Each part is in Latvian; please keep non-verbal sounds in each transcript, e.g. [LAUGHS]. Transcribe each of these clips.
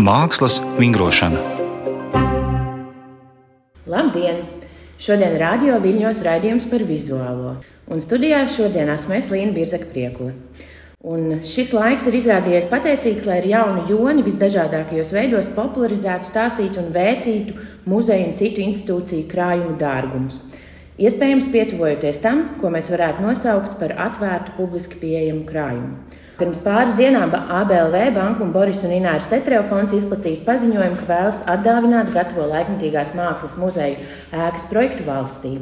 Mākslas vingrošana. Labdien! Šodien radio viļņos raidījums par vizuālo. Un studijā šodien esmu es Līna Birzaka Priekula. Un šis laiks ir izrādījies pateicīgs, lai ar jaunu joni visdažādākajos veidos popularizētu, stāstītu un vērtītu muzeju un citu institūciju krājumu dārgumus. Iespējams, pietuvojoties tam, ko mēs varētu nosaukt par atvērtu, publiski pieejamu krājumu. Pirms pāris dienām ABLV banka un Boris un Ināras Tetreo fonds izplatīs paziņojumu, ka vēlas atdāvināt gatavo laikmatīgās mākslas muzeju ēkas projektu valstī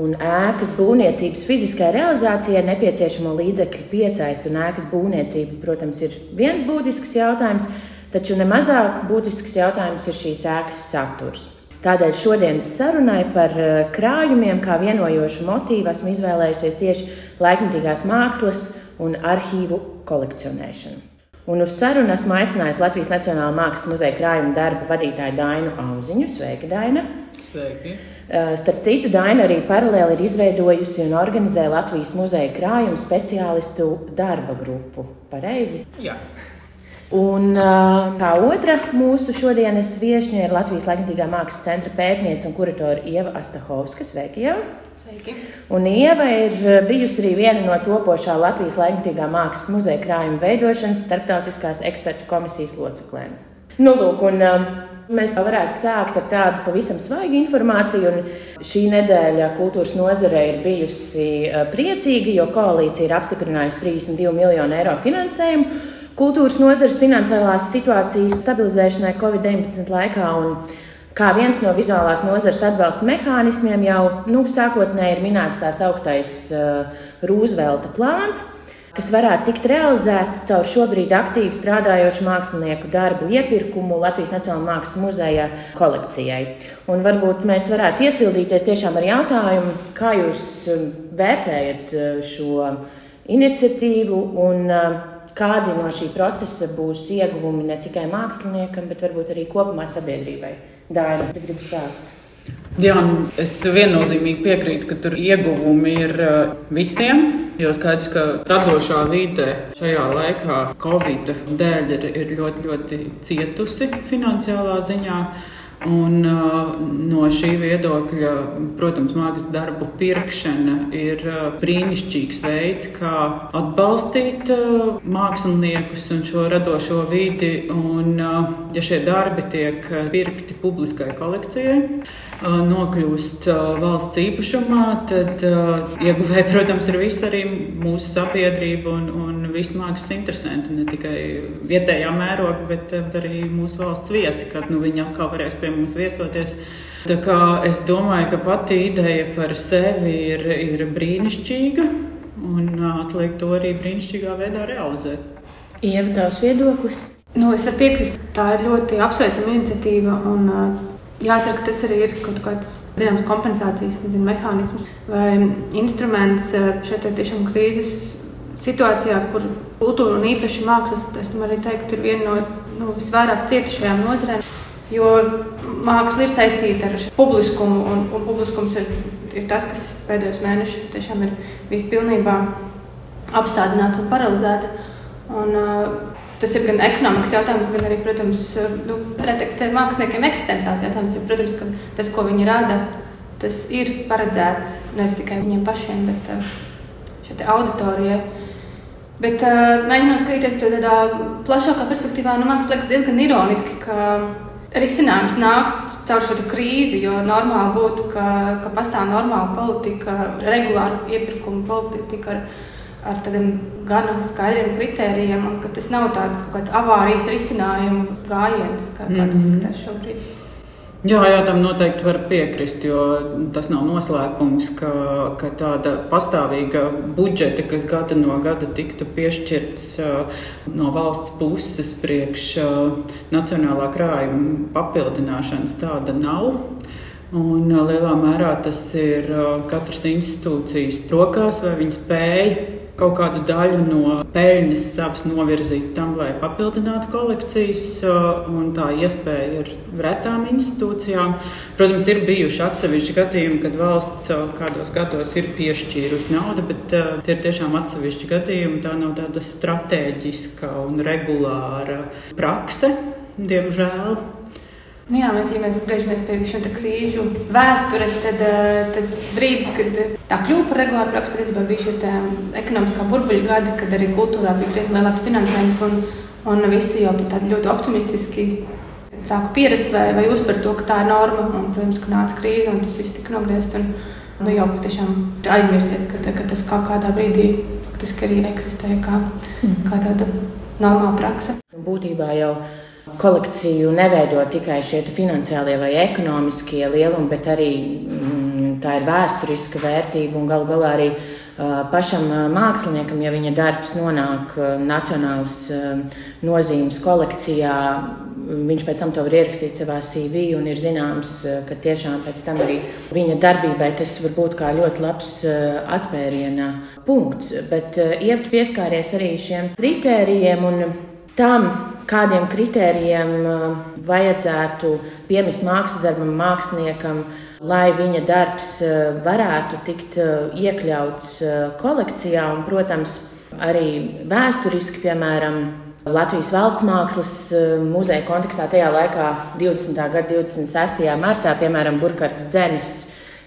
un ēkas būvniecības fiziskai realizācijai nepieciešamo līdzekļu piesaisti un ēkas būvniecība, protams, ir viens būtisks jautājums, taču nemazāk būtisks jautājums ir šīs ēkas saturs. Tādēļ šodienas sarunai par eh, krājumiem kā vienojošu motīvu esmu izvēlējusies tieši laikmatīgās mākslas un arhīvu kolekcionēšanu. Un uz sarunu esmu aicinājusi Latvijas Nacionālā Mākslas muzeja krājuma darba vadītāju Dainu Auziņu. Sveika, Daina! Sveiki! Eh, starp citu, Daina arī paralēli ir izveidojusi un organizē Latvijas muzeja krājuma speciālistu darba grupu. Pareizi? Jā. Un eh, kā otra mūsu šodienas viesņa ir Latvijas Laikmatīgā mākslas centra pētniece un kuratore Ieva Astahovska. Sveiki, Ieva! Sveiki. Un Ieva ir eh, bijusi arī viena no topošā Latvijas Laikmatīgā mākslas muzeja krājuma veidošanas starptautiskās ekspertu komisijas loceklēm. Nu, lūk, un, Mēs varētu sākt ar tādu pavisam svaigu informāciju. Šī nedēļa kultūras nozarē ir bijusi priecīga, jo koalīcija ir apstiprinājusi 32 miljonu eiro finansējumu kultūras nozares finansiālās situācijas stabilizēšanai Covid-19 laikā. Kā viens no vizuālās nozares atbalsta mehānismiem jau nu, sākotnēji ir minēts tās augtais uh, Rūzvelta plāns kas varētu tikt realizēts caur šobrīd aktīvi strādājošu mākslinieku darbu iepirkumu Latvijas Nacionālajā Mākslas muzeja kolekcijai. Un varbūt mēs varētu iesildīties tiešām ar jautājumu, kā jūs um, vērtējat uh, šo iniciatīvu un uh, kādi no šī procesa būs ieguvumi ne tikai māksliniekam, bet varbūt arī kopumā sabiedrībai. Dāna, gribu sākt. Jā, es viennozīmīgi piekrītu, ka tur ieguvumi ir uh, visiem. Jo skaidrs, ka radošā vide šajā laikā Covid dēļ ir, ir ļoti, ļoti cietusi finansiālā ziņā. Un, uh, no šī viedokļa, protams, mākslas darbu pirkšana ir uh, brīnišķīgs veids, kā atbalstīt uh, māksliniekus un šo radošo vidi. Un, ja šie darbi tiek pirkti publiskai kolekcijai, nokļūst valsts īpašumā, tad ieguvēji, [LAUGHS] protams, ir visi arī mūsu sabiedrība un, un visi mākslas interesanti. Ne tikai vietējā mēroga, bet arī mūsu valsts viesi, kad nu, viņi atkal varēs pie mums viesoties. Tā kā es domāju, ka pati ideja par sevi ir, ir brīnišķīga un atliek to arī brīnišķīgā veidā realizēt. Ieva, tavs viedoklis? Nu, es piekrītu, tā ir ļoti apsveicama iniciatīva. Un, Jācer, ka tas arī ir kaut kāds zināms kompensācijas nezinu, mehānisms vai instruments eh, šeit tiešām krīzes situācijā, kur kultūra un īpaši mākslas, es arī teiktu, ir viena no nu, visvairāk cietušajām nozarēm. Jo māksla ir saistīta ar publiskumu, un, un publiskums ir, ir tas, kas pēdējos mēnešus tiešām ir bijis pilnībā apstādināts un paralizēts. Un, uh, Tas ir gan ekonomikas jautājums, gan arī, protams, nu, māksliniekiem eksistenciāls jautājums. Jo, protams, ka tas, ko viņi rada, tas ir paredzēts nevis tikai viņiem pašiem, bet uh, šai auditorijai. Bet, uh, mēģinot skatīties to tādā plašākā perspektīvā, nu, man liekas diezgan ironiski, ka risinājums nāk caur šo krīzi. Jo normāli būtu, ka, ka pastāv normāla politika, regulāra iepirkuma politika. Ar, ar tādiem gan skaidriem kritērijiem, ka tas nav tāds kaut kāds avārijas risinājuma gājiens, kā, kā tas mhm. izskatās šobrīd. Jā, jā, tam noteikti var piekrist, jo tas nav noslēpums, ka, ka tāda pastāvīga budžeta, kas gada no gada tiktu piešķirts no valsts puses priekš nacionālā krājuma papildināšanas, tāda nav. Un lielā mērā tas ir katras institūcijas rokās, vai viņi spēj kaut kādu daļu no peļņas savas novirzīt tam, lai papildinātu kolekcijas. Uh, tā iespēja ir retām institūcijām. Protams, ir bijuši atsevišķi gadījumi, kad valsts uh, kādos gados ir piešķīrusi naudu, bet uh, tie ir tiešām atsevišķi gadījumi. Tā nav tāda strateģiska un regulāra prakse. diemžēl. Nu jā, mēs, ja mēs griežamies pie šiem krīžu vēstures, tad, eh, tad brīdis, kad tā kļuva par regulāru praksi, patiesībā bija šie ekonomiskā burbuļu gadi, kad arī kultūrā bija krietni lielāks finansējums un, un visi jau ļoti optimistiski sāku pierast vai, vai uztvert to, ka tā ir norma. Un, protams, ka nāca krīze un tas viss tika nogriezts. Un, nu, jau patiešām aizmirsies, ka, ka tas kaut kādā brīdī faktiski arī eksistē kā, mm. kā tāda normāla praksa. Būtībā jau kolekciju neveido tikai šie finansiālie vai ekonomiskie lielumi, bet arī mm, tā ir vēsturiska vērtība un galu galā arī pašam māksliniekam, ja viņa darbs nonāk nacionālas nozīmes kolekcijā, viņš pēc tam to var ierakstīt savā CV un ir zināms, ka tiešām pēc tam arī viņa darbībai tas var būt kā ļoti labs atspēriena punkts. Bet ievtu pieskāries arī šiem kritērijiem un tam, kādiem kritērijiem uh, vajadzētu piemest mākslas darbam, māksliniekam, lai viņa darbs uh, varētu tikt uh, iekļauts kolekcijā. Un, protams, arī vēsturiski, piemēram, Latvijas valsts mākslas muzeja kontekstā tajā laikā, 20. gada 26. martā, piemēram, Burkhards Dzenis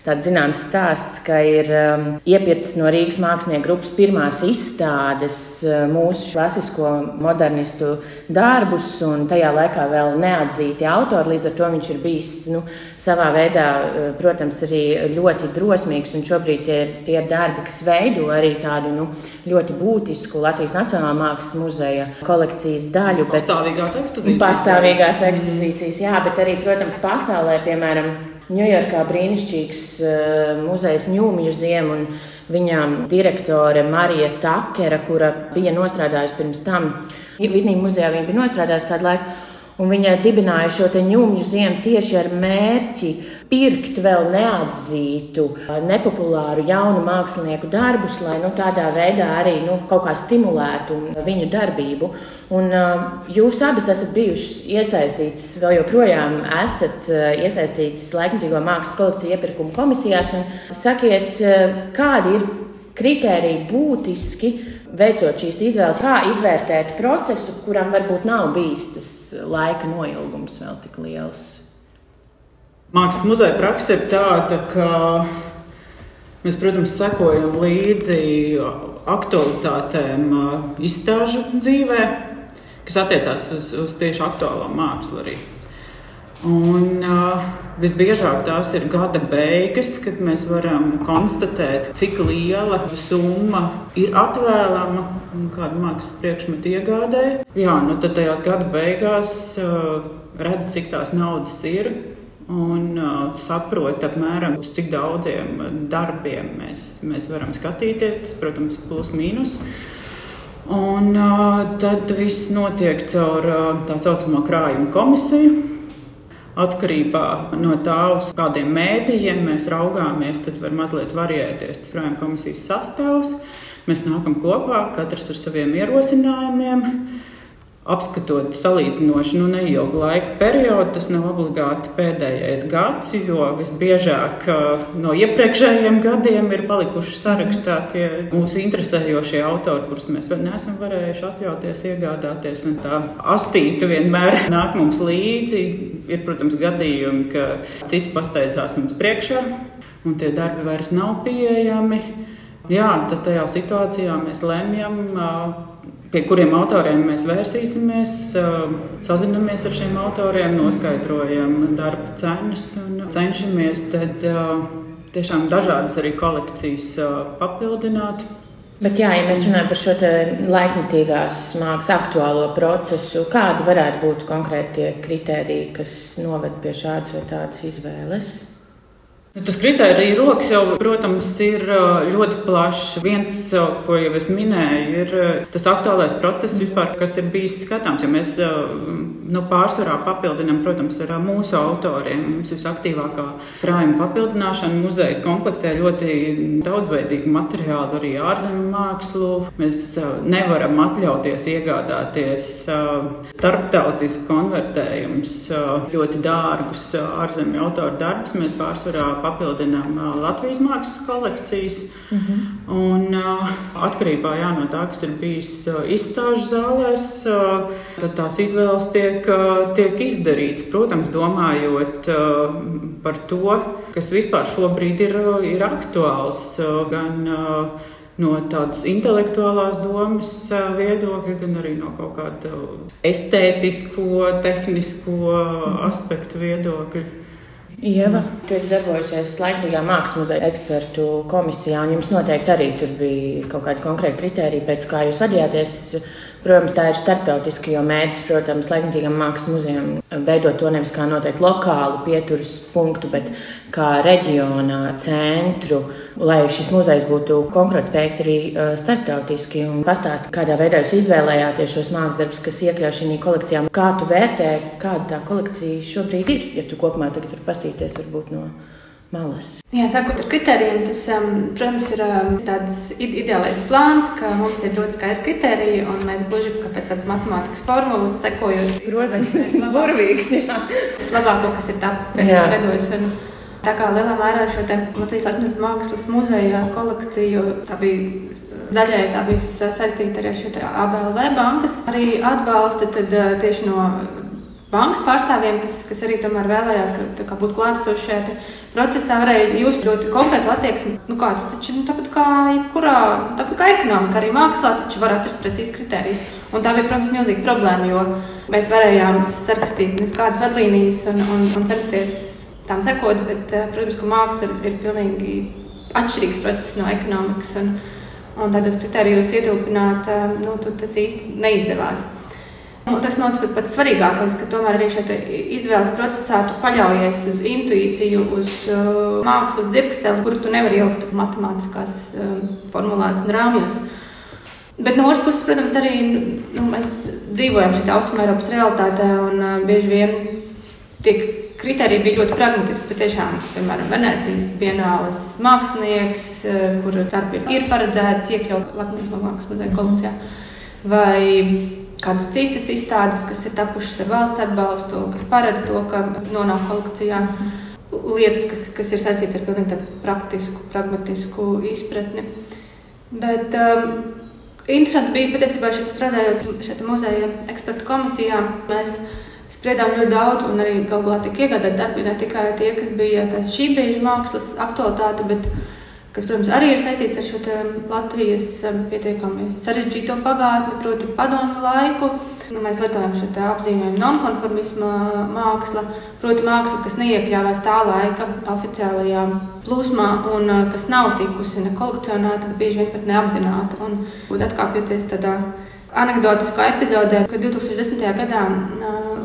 tāds zināms stāsts, ka ir um, iepirkts no Rīgas mākslinieku grupas pirmās izstādes uh, mūsu klasisko modernistu darbus, un tajā laikā vēl neatzīti autori. Līdz ar to viņš ir bijis nu, savā veidā, uh, protams, arī ļoti drosmīgs. Un šobrīd tie, tie ir darbi, kas veido arī tādu nu, ļoti būtisku Latvijas Nacionālā mākslas muzeja kolekcijas daļu. Pastāvīgās ekspozīcijas. Pastāvīgās ekspozīcijas, jā, bet arī, protams, pasaulē, piemēram, Ņujorkā brīnišķīgs uh, muzejs Ņūmjuziem un viņām direktore Marija Takera, kura bija nostrādājusi pirms tam Vidnīgi muzejā, viņa bija nostrādājusi kādu laiku. Un viņa dibināja šo ņūmju ziemu tieši ar mērķi pirkt vēl neatzītu, nepopulāru jaunu mākslinieku darbus, lai nu, tādā veidā arī nu, kaut kā stimulētu viņu darbību. Un, uh, jūs abas esat bijušas iesaistītas, vēl joprojām esat uh, iesaistītas laikmatīgo mākslas kolekciju iepirkuma komisijās. Sakiet, uh, kādi ir kriteriji būtiski? Veicot šīs izvēles, kā izvērtēt procesu, kuram varbūt nav bijis tas laika noilgums vēl tik liels. Mākslas muzeja praksa ir tāda, ka mēs, protams, sekojam līdzi aktualitātēm izstāžu dzīvē, kas attiecās uz, uz tieši aktuālo mākslu arī. Un, uh, visbiežāk tās ir gada beigas, kad mēs varam konstatēt, cik liela summa ir atvēlama kāda mākslas priekšmeta iegādē. Jā, nu tad tajās gada beigās uh, redz, cik tās naudas ir. Un uh, saprot, apmēram, uz cik daudziem darbiem mēs, mēs varam skatīties. Tas, protams, ir plus mīnus. Un uh, tad viss notiek caur uh, tā saucamo krājuma komisiju Atkarībā no tā, uz kādiem mēdījiem mēs raugāmies, tad var mazliet variēties tas krājuma komisijas sastāvs. Mēs nākam kopā, katrs ar saviem ierosinājumiem apskatot salīdzinoši nu, neilgu laika periodu, tas nav obligāti pēdējais gads, jo visbiežāk no iepriekšējiem gadiem ir palikuši sarakstā tie mūsu interesējošie autori, kurus mēs neesam varējuši atļauties iegādāties. Tā astīta vienmēr [LAUGHS] nāk mums līdzi. Ir, protams, gadījumi, ka cits pasteidzās mums priekšā, un tie darbi vairs nav pieejami. Jā, tad tajā situācijā mēs lemjam pie kuriem autoriem mēs vērsīsimies, sazinamies ar šiem autoriem, noskaidrojam darbu cenas un cenšamies tad tiešām dažādas arī kolekcijas papildināt. Bet, jā, ja mēs runājam par šo laikmatīgās mākslas aktuālo procesu, kādi varētu būt konkrēti kriteriji, kas noved pie šādas vai tādas izvēles? Nu, tas kritērija rokas jau, protams, ir ļoti plašs. Viens, ko jau es minēju, ir tas aktuālais process, vispār, kas ir bijis skatāms. Jo mēs nu, pārsvarā papildinām, protams, ar mūsu autoriem. Mums ir visaktīvākā krājuma papildināšana. Muzejas komplektē ļoti daudzveidīgu materiālu, arī ārzemju mākslu. Mēs nevaram atļauties iegādāties starptautisku konvertējumus, ļoti dārgus ārzemju autoru darbus. Mēs pārsvarā papildinām Latvijas mākslas kolekcijas. Mm -hmm. Un, atkarībā jā, no tā, kas ir bijis izstāžu zālēs, tad tās izvēles tiek, tiek izdarītas. Protams, domājot par to, kas vispār šobrīd ir, ir aktuāls. Gan, no tādas intelektuālās domas viedokļa, gan arī no kaut kāda estētisko, tehnisko mhm. aspektu viedokļa. Ieva, tu esi darbojusies Latvijā Mākslas muzeja ekspertu komisijā, un jums noteikti arī tur bija kaut kādi konkrēti kriteriji, pēc kā jūs vadījāties Protams, tā ir starptautiska, jo mērķis, protams, Laikmatīgam mākslas muzejam veidot to nevis kā noteikti lokālu pieturas punktu, bet kā reģionā centru, lai šis muzejs būtu konkurētspējīgs arī starptautiski. Un pastāst, kādā veidā jūs izvēlējāties šos mākslas darbus, kas iekļauj šī kolekcijā. Kā tu vērtē, kāda tā kolekcija šobrīd ir, ja tu kopumā tagad vari pastīties varbūt no malas. Jā, sākot ar kritērijiem, tas, um, protams, ir um, tāds ideālais plāns, ka mums ir ļoti skaidri kritēriji, un mēs gluži pēc tādas matemātikas formulas sekojot. Protams, tas ir burvīgi. Tas labāko, kas ir tapis pēdējos gados. Un, Tā kā lielā mērā šo Latvijas Latvijas mākslas muzeja kolekciju, tā bija daļai tā bija saistīta arī ar šo ABLV bankas arī atbalstu, tad uh, tieši no bankas pārstāvjiem, kas, kas arī tomēr vēlējās, ka kā, būtu klātesoši šajā procesā, varēja just ļoti konkrētu attieksmi. Nu, kā, tas taču nu, tāpat kā jebkurā, tāpat kā ekonomika, arī mākslā, taču var atrast precīzi kriteriju. Un tā bija, protams, milzīga problēma, jo mēs varējām sarakstīt kādas vadlīnijas un, un, un censties tām sekot, bet, eh, protams, ka māksla ir, ir pilnīgi atšķirīgs process no ekonomikas. Un, un tādos kriterijos ietilpināt, eh, nu, tas īsti neizdevās. Un tas man liekas pats svarīgākais, ka tomēr arī šeit izvēles procesā tu paļaujies uz intuīciju, uz uh, mākslas dzirksteli, kuru tu nevari ielikt matemātiskās uh, formulās un rāmjos. Bet no otras puses, protams, arī nu, mēs dzīvojam šajā austrumē Eiropas realitātē un uh, bieži vien tie kriteriji bija ļoti pragmatiski. Patiešām, piemēram, Venecijas vienālas mākslinieks, uh, kura darbi ir paredzēts iekļaut Latvijas mākslas muzeja kolekcijā. Vai kādas citas izstādes, kas ir tapušas ar valsts atbalstu, kas paredz to, ka nonāk kolekcijā. Lietas, kas, kas ir saistītas ar pilnīgi praktisku, pragmatisku izpratni. Bet um, interesanti bija patiesībā šeit strādājot šeit muzeja ekspertu komisijā. Mēs spriedām ļoti daudz, un arī galu galā tika iegādāti darbi ne tikai tie, kas bija šī brīža mākslas aktualitāte, bet arī kas, protams, arī ir saistīts ar šo Latvijas pietiekami sarežģīto pagātni, proti, padomu laiku. Nu, mēs lietojam šo apzīmējumu nonkonformisma māksla, proti, māksla, kas neiekļāvās tā laika oficiālajā plūsmā un kas nav tikusi ne kolekcionēta, bieži vien pat neapzināta. Un, un atkāpjoties tādā anekdotiskā epizodē, kad 2010. gadā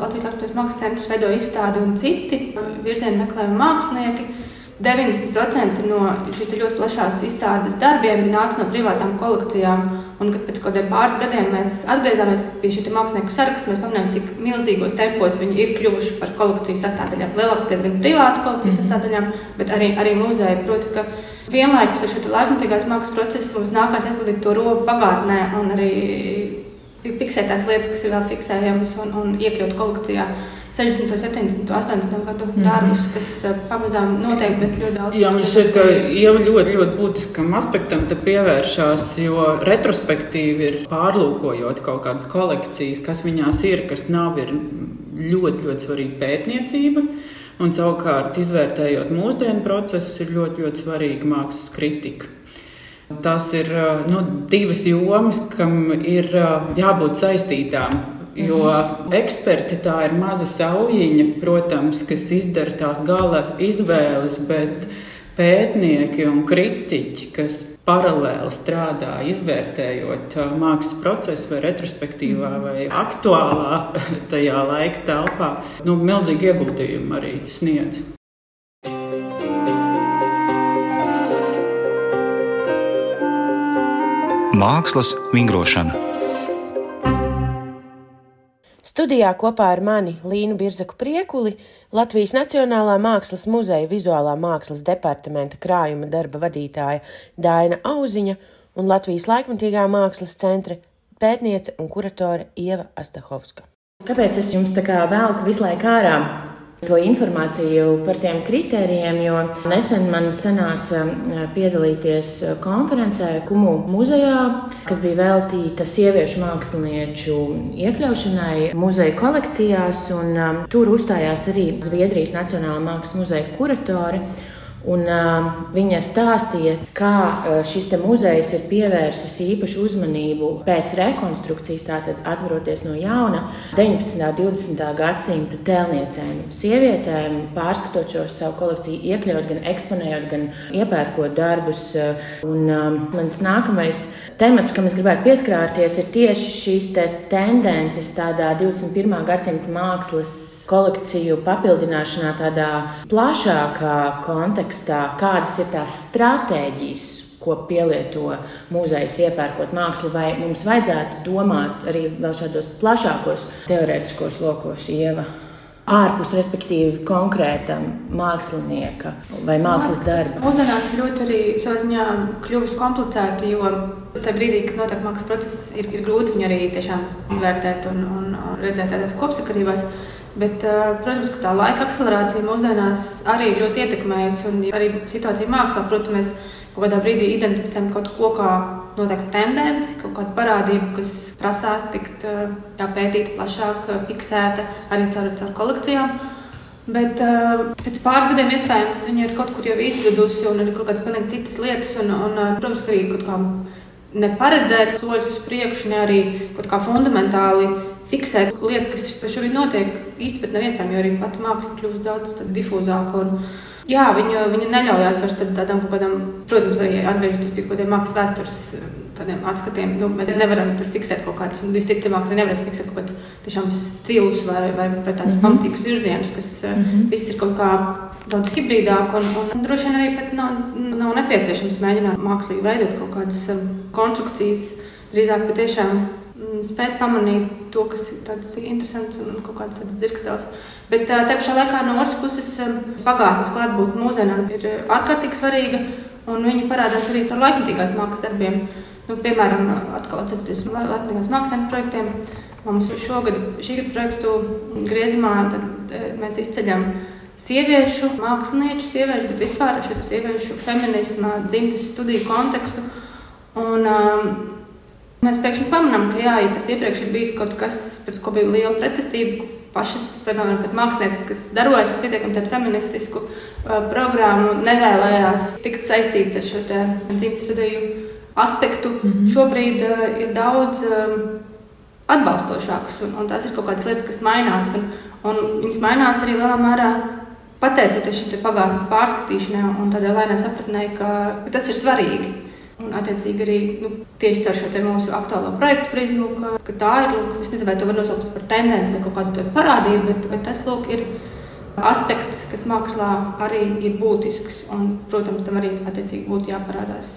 Latvijas Latvijas Mākslas centrs veidoja izstādi un citi virzienu meklējumu mākslinieki 90% no šīs ļoti plašās izstādes darbiem nāk no privātām kolekcijām. Un, kad pēc kaut kādiem pāris gadiem mēs atgriezāmies pie šī mākslinieku saraksta, mēs pamanījām, cik milzīgos tempos viņi ir kļuvuši par kolekciju sastāvdaļām. Lielākoties gan privātu kolekciju -hmm. sastāvdaļām, bet arī, arī muzeja. Proti, ka vienlaikus ar šo laikmatīgās mākslas procesu mums nākās izpildīt to robu pagātnē un arī fiksēt tās lietas, kas ir vēl fiksējamas un, un iekļaut kolekcijā. 60, 70, 80 gadu mhm. darbus, kas eh, pamazām notiek, bet ļoti daudz. Jā, man šķiet, ka jau ļoti, ļoti būtiskam aspektam te pievēršās, jo retrospektīvi ir pārlūkojot kaut kādas kolekcijas, kas viņās ir, kas nav, ir ļoti, ļoti svarīga pētniecība. Un savukārt, izvērtējot mūsdienu procesus, ir ļoti, ļoti svarīga mākslas kritika. Tās ir eh, nu, divas jomas, kam ir eh, jābūt saistītām Jo eksperti tā ir maza saujiņa, protams, kas izdara tās gala izvēles, bet pētnieki un kritiķi, kas paralēli strādā, izvērtējot uh, mākslas procesu, vai retrospektīvā, mhm. vai aktuālā [LAUGHS] tajā laika telpā, nu, milzīgi ieguldījumi arī sniedz. Mākslas vingrošana. Studijā kopā ar mani Līnu Birzaku Priekuli, Latvijas Nacionālā Mākslas muzeja vizuālā mākslas departamenta krājuma darba vadītāja Daina Auziņa un Latvijas laikmatīgā mākslas centra pētniece un kuratore Ieva Astahovska. Kāpēc es jums tā kā velku visu laiku ārā? To informāciju par tiem kritērijiem, jo nesen man sanāca piedalīties konferencē Kumu muzejā, kas bija veltīta sieviešu mākslinieču iekļaušanai muzeja kolekcijās, un um, tur uzstājās arī Zviedrijas Nacionālā mākslas muzeja kuratore. Un, uh, viņa stāstīja, kā uh, šis muzejs ir pievērsis īpašu uzmanību pēc rekonstrukcijas, tātad atveroties no jauna 19. un 20. gadsimta tēlniecēm, sievietēm, pārskatot šo savu kolekciju, iekļaut, gan eksponējot, gan iepērkot darbus. Un, um, mans nākamais temats, kam es gribētu pieskarties, ir tieši šīs te tendences tādā 21. gadsimta mākslas kolekciju papildināšanā, tādā plašākā kontekstā, kādas ir tās stratēģijas, ko pielieto muzejs, iepērkot mākslu, vai mums vajadzētu domāt arī vēl šādos plašākos teorētiskos lokos, ieva. Ārpus, respektīvi, konkrēta mākslinieka vai mākslas darba. Mūsdienās ļoti arī savā ziņā kļuvis komplicēti, jo tajā brīdī, kad notiek mākslas process, ir, ir grūti viņu arī tiešām izvērtēt un, un, un redzēt tādās kopsakarībās. Bet, protams, ka tā laika akcelerācija mūsdienās arī ļoti ietekmējusi. Un arī situācija mākslā, protams, mēs kaut kādā brīdī identificējam kaut ko kā noteiktu tendenci, kaut kādu parādību, kas prasās tikt pētīta plašāk, fiksēta arī caur, caur kolekcijām. Bet pēc pāris gadiem iespējams viņa ir kaut kur jau izzudusi un ir kaut kādas pilnīgi citas lietas. Un, un, protams, ka arī kaut kā neparedzēt soļus uz priekšu, ne arī kaut kā fundamentāli fiksēt lietas, kas šobrīd notiek. Pat nav iespējams, jo arī pati māksla kļūst daudz difūzāka. Un, jā, viņa, viņa neļaujās vairs tādam kaut kādam, protams, arī atgriežoties pie kaut kādiem mākslas vēstures tādiem atskatiem. Nu, mēs nevaram tur fiksēt kaut kādus, un visticamāk, arī nevarēs fiksēt kaut kādus tiešām stilus vai, vai, vai tādus mm -hmm. pamatīgus virzienus, kas mm -hmm. viss ir kaut kā daudz hibrīdāk. Un, un droši vien arī nav, nav nepieciešams mēģināt mākslīgi veidot kaut kādas konstrukcijas. Drīzāk patiešām spēt pamanīt to, kas ir tāds interesants un kaut kāds tāds dzirkstels. Bet tā pašā laikā no otras puses pagātnes klātbūtne mūsdienām ir ārkārtīgi svarīga, un viņi parādās arī ar laikmatīgās mākslas darbiem. Nu, piemēram, atkal atcaucoties no laikmatīgās mākslas projektiem. Mums šogad, šī gada projektu griezumā, mēs izceļam sieviešu, mākslinieču, sieviešu, bet vispār šo sieviešu feminismu, dzimtas studiju kontekstu. Un, um, Mēs pēkšņi pamanām, ka jā, ja tas iepriekš ir bijis kaut kas, pret ko bija liela pretestība, pašas, piemēram, mākslinieces, kas darbojas ar pietiekami feministisku uh, programmu, nevēlējās tikt saistīts ar šo dzimtas studiju aspektu. Mm -hmm. Šobrīd uh, ir daudz um, atbalstošākas, un, un tās ir kaut kādas lietas, kas mainās. Un, un viņas mainās arī lielā mērā pateicoties šim pagātnes pārskatīšanai un tādai lēnai sapratnē, ka, ka tas ir svarīgi. Un, attiecīgi, arī nu, tieši ar šo mūsu aktuālo projektu prizmu, ka, ka tā ir, lūk, es nezinu, vai to var nosaukt par tendenci vai kaut kādu parādību, bet, bet tas, lūk, ir aspekts, kas mākslā arī ir būtisks. Un, protams, tam arī attiecīgi būtu jāparādās.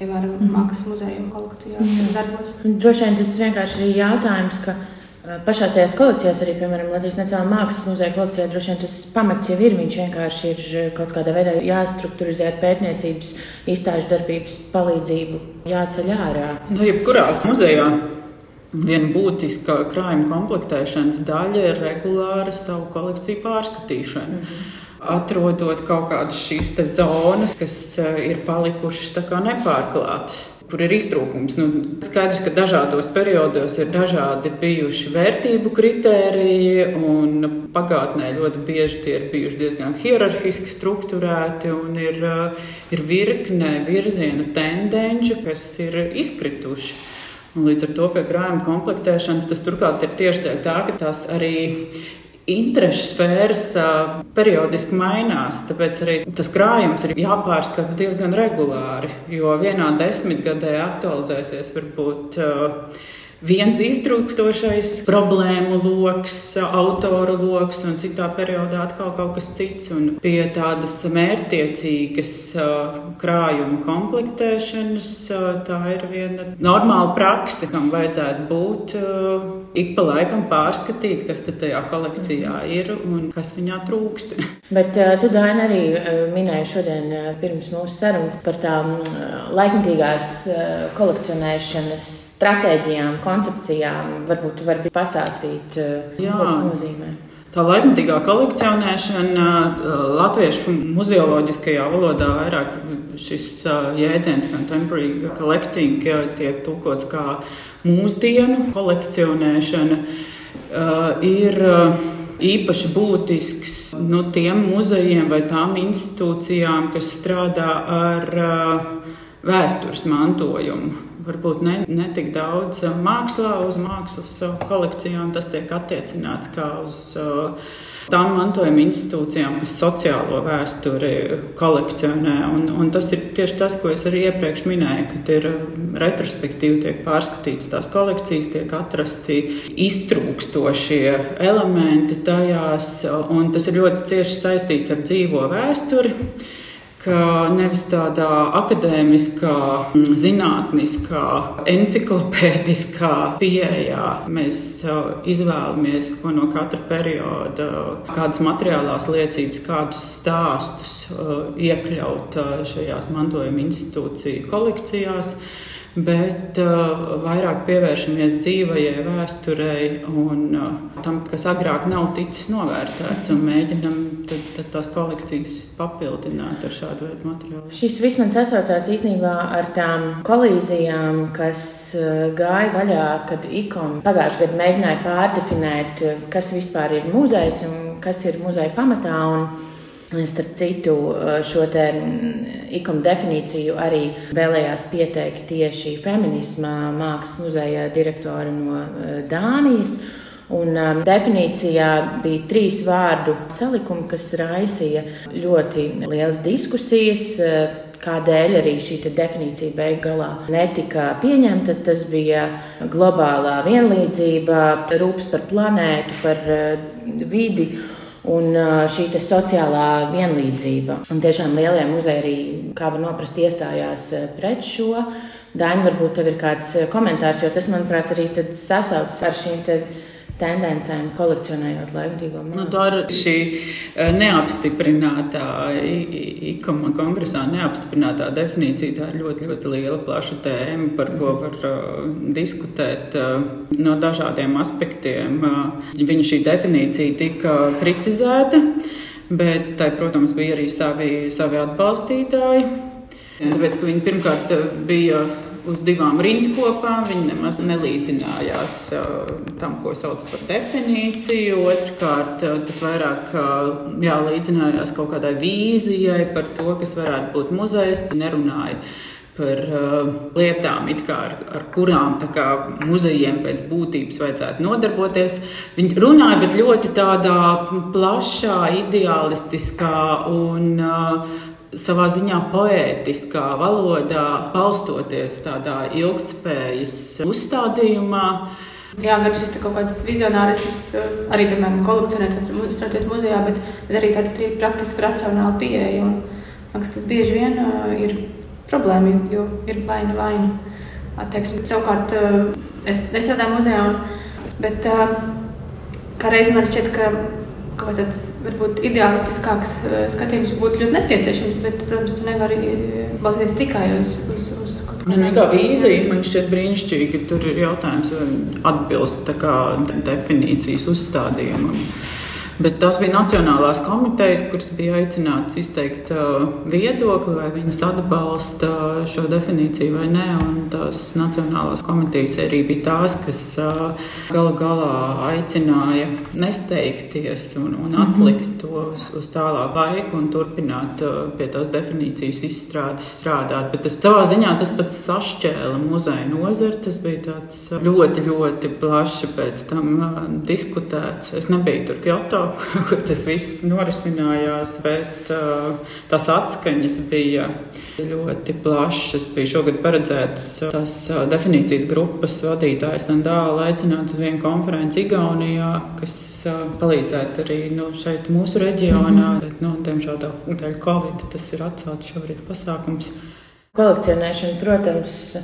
Piemēram, mm. mākslas muzeja kolekcijā mm. darbos. Droši vien tas vienkārši ir jautājums, ka Pašā tajās kolekcijās, arī piemēram Latvijas Nacionālajā mākslas muzeja kolekcijā, droši vien tas pamats jau ir. Viņš vienkārši ir kaut kādā veidā jāstrukturizē ar pētniecības, izstāžu darbības palīdzību, jāceļ ārā. Nu, jebkurā muzejā viena būtiska krājuma komplektēšanas daļa ir regulāra savu kolekciju pārskatīšana. Mm -hmm atrodot kaut kādas šīs zonas, kas ir palikušas nepārklātas kur ir iztrūkums. Nu, skaidrs, ka dažādos periodos ir dažādi bijuši vērtību kritēriji, un pagātnē ļoti bieži tie ir bijuši diezgan hierarhiski strukturēti, un ir, uh, ir virkne virzienu tendenci, kas ir izkrituši. Un līdz ar to pie krājuma komplektēšanas tas turklāt ir tieši tā, ka tās arī interešu sfēras periodiski mainās. Tāpēc arī tas krājums ir jāpārskata diezgan regulāri, jo vienā desmitgadē aktualizēsies varbūt. Uh, viens iztrūkstošais problēmu lokus, autoru lokus, un citā periodā atkal kaut kas cits. Un pie tādas mērķtiecīgas krājuma komplektēšanas tā ir viena normāla praksa, kam vajadzētu būt ik pa laikam pārskatīt, kas tajā kolekcijā ir un kas viņā trūkst. [LAUGHS] Bet tu, Daina, arī minēji šodien pirms mūsu sarunas par tām laikmatīgās kolekcionēšanas stratēģijām, koncepcijām. Varbūt tu vari pastāstīt, Jā. ko tas nozīmē. Tā laikmatīgā kolekcionēšana latviešu muzeoloģiskajā valodā vairāk šis jēdziens contemporary collecting tiek tulkots kā mūsdienu kolekcionēšana ir īpaši būtisks nu, tiem muzejiem vai tām institūcijām, kas strādā ar vēstures mantojumu varbūt ne, ne tik daudz uh, mākslā, uz mākslas uh, kolekcijām. Tas tiek attiecināts kā uz uh, tām mantojuma institūcijām, kas sociālo vēsturi kolekcionē. Un, un tas ir tieši tas, ko es arī iepriekš minēju, kad ir retrospektīvi tiek pārskatītas tās kolekcijas, tiek atrasti iztrūkstošie elementi tajās, un tas ir ļoti cieši saistīts ar dzīvo vēsturi ka nevis tādā akadēmiskā, mm, zinātniskā, enciklopēdiskā pieejā mēs uh, izvēlamies, ko no katra perioda, kādas materiālās liecības, kādus stāstus uh, iekļaut uh, šajās mantojuma institūciju kolekcijās bet uh, vairāk pievēršamies dzīvajai vēsturei un uh, tam, kas agrāk nav ticis novērtēts, un mēģinam tad, tad tās kolekcijas papildināt ar šādu veidu materiālu. Šis viss man sasaucās īstenībā ar tām kolīzijām, kas uh, gāja vaļā, kad ikon pagājušajā gadā mēģināja pārdefinēt, uh, kas vispār ir muzejs un kas ir muzeja pamatā. Un Starp citu, šo ikonu definīciju arī vēlējās pieteikt tieši feminisma mākslas muzeja direktore no Dānijas. Un, um, definīcijā bija trīs vārdu salikumi, kas raisīja ļoti lielas diskusijas. Kādēļ arī šī definīcija beigās netika pieņemta? Tas bija globālā vienlīdzība, rūpes par planētu, par vidi un šī sociālā vienlīdzība. Un tiešām lielie muzeji arī, kā var noprast, iestājās pret šo. Daini, varbūt tev ir kāds komentārs, jo tas, manuprāt, arī sasaucas ar šīm tendencēm, kolekcionējot laikmatīgo mūziku. Nu, tā ir šī neapstiprinātā, ikoma kongresā neapstiprinātā definīcija. Tā ir ļoti, ļoti liela, plaša tēma, par ko var uh, diskutēt uh, no dažādiem aspektiem. Uh, viņa šī definīcija tika kritizēta, bet tai, protams, bija arī savi, savi atbalstītāji. Tāpēc, ka viņi pirmkārt bija uz divām rindkopām. Viņi nemaz nelīdzinājās uh, tam, ko sauc par definīciju. Otrkārt, uh, tas vairāk uh, jā, līdzinājās kaut kādai vīzijai par to, kas varētu būt muzejs. Nerunāja par uh, lietām, kā, ar, ar kurām kā, muzejiem pēc būtības vajadzētu nodarboties. Viņi runāja, bet ļoti tādā plašā, ideālistiskā un uh, savā ziņā poētiskā valodā, balstoties tādā ilgspējas uzstādījumā. Jā, gan šis kaut kāds vizionārisms, eh, arī, piemēram, kolekcionētājs strādājot muzejā, bet, bet arī tāda praktiska, racionāla pieeja. Un, man, tas bieži vien uh, ir problēma, jo ir vaina vaina. Attieksme. Savukārt, uh, es nestrādāju muzejā, un, bet uh, kā reiz man šķiet, ka kaut kāds varbūt ideālistiskāks eh, skatījums būtu ļoti nepieciešams, bet, protams, tu nevari eh, balstīties tikai uz, uz, uz kaut kādu. Nu, kā vīzija man šķiet brīnišķīgi, tur ir jautājums, vai atbilst definīcijas uzstādījumam. Bet tās bija Nacionālās komitejas, kuras bija aicināts izteikt uh, viedokli, vai viņas atbalsta šo definīciju vai nē. Un tās Nacionālās komitejas arī bija tās, kas uh, gala galā aicināja nesteigties un, un mhm. atlikt to uz, uz tālāku laiku un turpināt uh, pie tās definīcijas izstrādes strādāt. Bet tas savā ziņā tas pats sašķēla muzeja nozari. Tas bija tāds ļoti, ļoti plaši pēc tam diskutēts. Es nebiju tur Kyoto [LAUGHS] kur tas viss norisinājās, bet uh, tās atskaņas bija ļoti plašas. Bija šogad paredzēts tas uh, definīcijas grupas vadītājs un dāla aicināt uz vienu konferenci Igaunijā, kas uh, palīdzētu arī nu, šeit mūsu reģionā. Mm -hmm. Bet, nu, diemžēl dēļ Covid tas ir atcelts šobrīd pasākums. Kolekcionēšana, protams,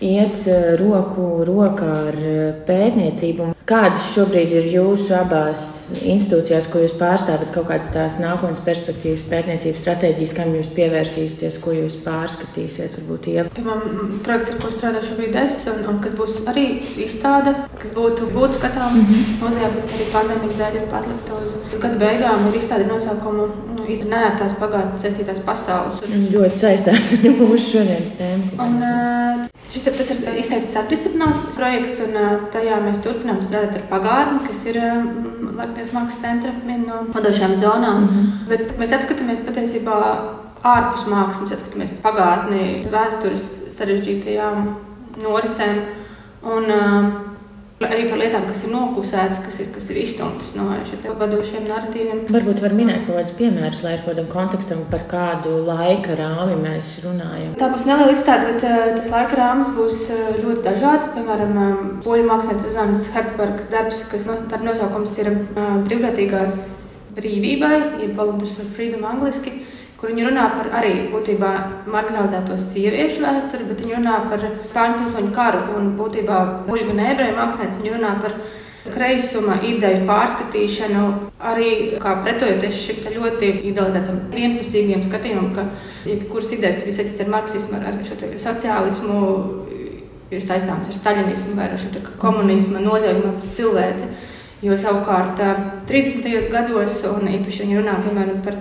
iet roku rokā ar pētniecību. Kādas šobrīd ir jūsu abās institūcijās, ko jūs pārstāvat, kaut kādas tās nākotnes perspektīvas, pētniecības stratēģijas, kam jūs pievērsīsieties, ko jūs pārskatīsiet? Varbūt, ja. Piemēram, projekts, ar ko strādāju šobrīd es, un, un kas būs arī izstāde, kas būtu būt skatām mm -hmm. muzejā, bet arī pandēmijas dēļ ir patlikta uz gada beigām, ir izstāde nosaukumu Iznērtās pagātnes saistītās pasaules. Un ļoti saistās ar mūsu šodienas tēmu. Un, šis ir, ir izteikti starpdisciplināls projekts, un tajā mēs turpinām strādāt ar pagātni, kas ir Latvijas mākslas centra viena no vadošajām zonām. Mm -hmm. Bet mēs atskatāmies patiesībā ārpus mākslas, mēs atskatāmies pagātni, vēstures sarežģītajām norisēm. Un, uh, Arī par lietām, kas ir noklusētas, kas ir, kas ir izstumtas no šiem vadošiem narratīviem. Varbūt var minēt kaut kādus piemērus, lai ar kādam kontekstam par kādu laika rāmi mēs runājam. Tā būs neliela izstāde, bet uh, tas laika rāmis būs uh, ļoti dažāds. Piemēram, um, poļu mākslinieks Uzanas Hertzbergas darbs, kas no, nosaukums ir uh, brīvprātīgās brīvībai, jeb Volunteers for Freedom angliski kur viņi runā par arī būtībā marginalizēto sieviešu vēsturi, bet viņi runā par spāņu pilsoņu karu un būtībā buļbuļsaktas un ebreju mākslinieci. Viņi runā par kreisuma ideju pārskatīšanu, arī kā pretojoties šim ļoti idealizētam, vienpusīgiem skatījumam, ka jebkuras idejas, kas bija saistītas ar marksismu, ar šo sociālismu, ir saistāmas ar staļinismu vai ar šo komunismu noziegumu pret cilvēci. Jo savukārt 30. gados, un īpaši viņi runā piemēram par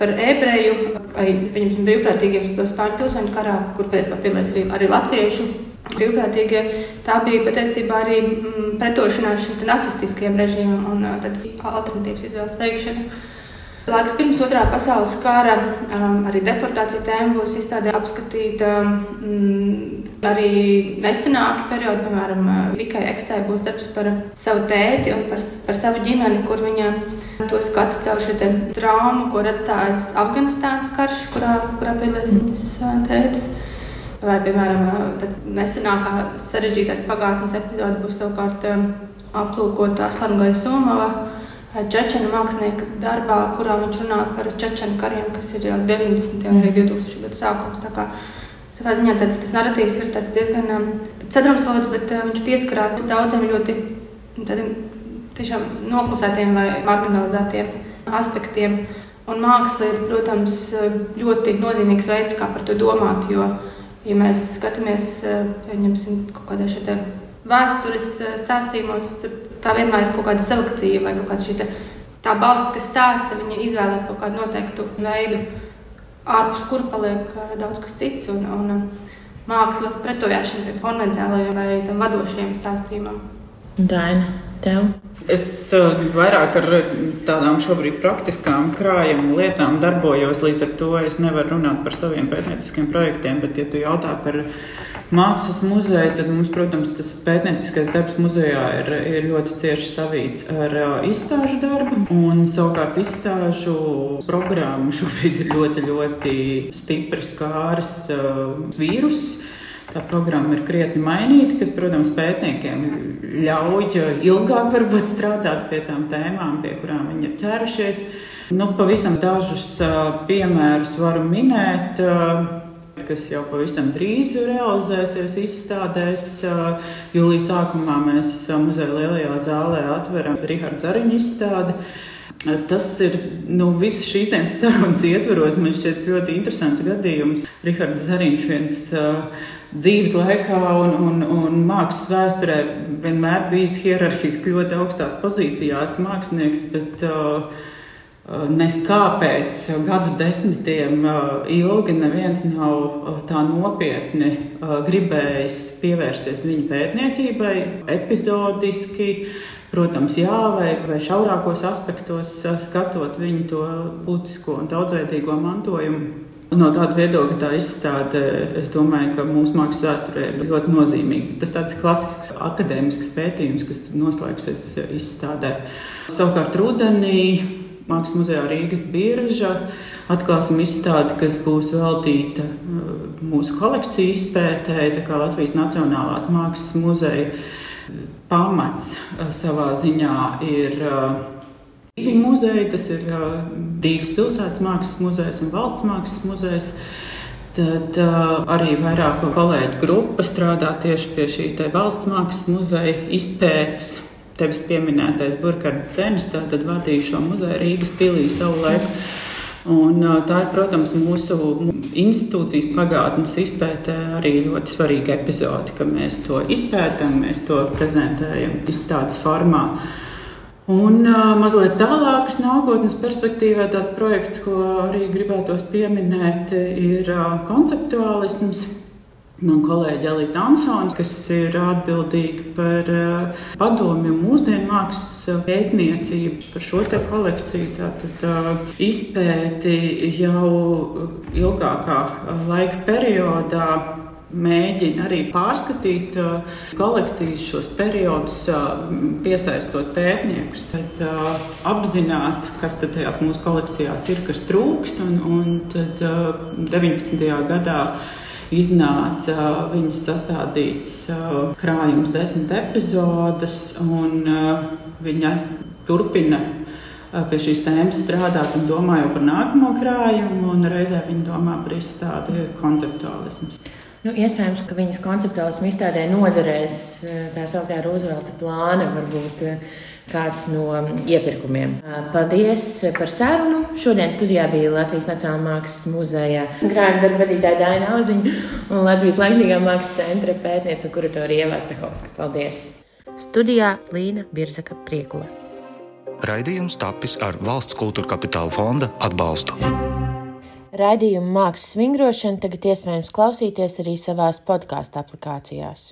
par ebreju, arī brīvprātīgiem spāņu pilsoņu karā, kur patiesībā piedalījās arī, arī latviešu brīvprātīgie. Tā bija patiesībā arī mm, pretošanās šim nacistiskajam režīmam un tādas alternatīvas izvēles veikšana. Laiks pirms otrā pasaules kara arī deportāciju tēma būs izstādē apskatīta. Um, arī nesenāki periodi, piemēram, Vikai Ekstē būs darbs par savu tēti un par, par savu ģimeni, kur viņa to skata caur šo traumu, ko ir atstājis Afganistānas karš, kurā, kurā piedalās viņas tētis. Vai, piemēram, tāds nesenākā sarežģītais pagātnes epizode būs savukārt aplūkota Aslangai Somavā Čečena mākslinieka darbā, kurā viņš runā par čečenu kariem, kas ir jau 90. un arī 2000. gadu sākums. Tā kā savā ziņā tāds, tas narratīvs ir diezgan um, sadrumstalots, bet viņš pieskarās daudziem ļoti tādiem tiešām noklusētiem vai marginalizētiem aspektiem. Un māksla ir, protams, ļoti nozīmīgs veids, kā par to domāt. Jo, ja mēs skatāmies, kaut kādā šeit vēstures stāstījumos, tad tā vienmēr ir kaut kāda selekcija vai kaut kāda šī tā balss, kas stāsta, viņa izvēlās kaut kādu noteiktu veidu, ārpus kura paliek daudz kas cits. Un, un māksla pretojās šim konvencionālajam vai vadošajam stāstījumam. Daina, tev? Es vairāk ar tādām šobrīd praktiskām krājuma lietām darbojos, līdz ar to es nevaru runāt par saviem pētnieciskiem projektiem, bet, ja tu jautā par mākslas muzeju, tad mums, protams, tas pētnieciskais darbs muzejā ir, ir ļoti cieši savīts ar uh, izstāžu darbu. Un savukārt izstāžu programma šobrīd ir ļoti, ļoti stipri skāris vīrusu. Tā programma ir krietni mainīta, kas, protams, pētniekiem ļauj ilgāk varbūt, strādāt pie tām tēmām, pie kurām viņi ir ķērušies. Nu, pavisam dažus piemērus varu minēt. Kas jau pavisam drīz realizēsies izstādēs. Jūlijā sākumā mēs muzeja lielajā zālē atveram Rihards Zariņu izstādi. Tas ir nu, visas šīs dienas sarunas ietvaros. Man šķiet ļoti interesants gadījums. Rihards Zariņš viens uh, dzīves laikā un, un, un mākslas vēsturē vienmēr bijis hierarhiski ļoti augstās pozīcijās mākslinieks, bet uh, Nes kāpēc gadu desmitiem ilgi neviens nav tā nopietni gribējis pievērsties viņa pētniecībai, epizodiski, protams, jā, vai, vai šaurākos aspektos, skatot viņu to būtisko un daudzveidīgo mantojumu. No tāda viedokļa tā izstāde, es domāju, ka mūsu mākslas vēsturē ir ļoti nozīmīga. Tas tāds klasisks akadēmisks pētījums, kas noslēgsies izstādē. Savukārt rudenī Mākslas muzejā Rīgas birža. Atklāsim izstādi, kas būs veltīta uh, mūsu kolekciju izpētēji, tā kā Latvijas Nacionālās mākslas muzeja pamats uh, savā ziņā ir divi muzeji. Tas ir Rīgas pilsētas mākslas muzejs un valsts mākslas muzejs. Tad uh, arī vairāku kolēģu grupa strādā tieši pie šī valsts mākslas muzeja izpētes. Tevis pieminētais Burkhards Cenis, tātad vadīja šo muzeju Rīgas pilī savu laiku. Un, tā ir, protams, mūsu institūcijas pagātnes izpētē arī ļoti svarīga epizode, ka mēs to izpētām, mēs to prezentējam izstādes formā. Un uh, mazliet tālākas nākotnes perspektīvā tāds projekts, ko arī gribētos pieminēt, ir uh, konceptuālisms. Man kolēģi Elīte Ansons, kas ir atbildīga par uh, padomju mūsdienu mākslas pētniecību, par šo te kolekciju, tātad uh, izpēti jau ilgākā laika periodā mēģina arī pārskatīt kolekcijas šos periodus, piesaistot pētniekus, tad apzināt, kas tajās mūsu kolekcijās ir, kas trūkst. Un, un tad 19. gadā iznāca viņas sastādīts krājums, desmit epizodes, un viņa turpina pie šīs tēmas strādāt un domā jau par nākamo krājumu, un reizē viņa domā par izstādi konceptuālismu. Nu, iespējams, ka viņas konceptuālismu izstādē noderēs tā sauktā Roosevelta plāna, varbūt eh, kāds no iepirkumiem. Paldies par sarunu. Šodien studijā bija Latvijas Nacionālā mākslas muzeja grāmatā darba vadītāja Daina Auziņa un Latvijas Laikmīgā mākslas centra pētniece un kuratorija Ievā Stahovska. Paldies! Studijā Līna Birzaka Priekula. Raidījums tapis ar valsts kultūra kapitāla fonda atbalstu. Raidījumu mākslas vingrošanu tagad iespējams klausīties arī savās podkāstu aplikācijās.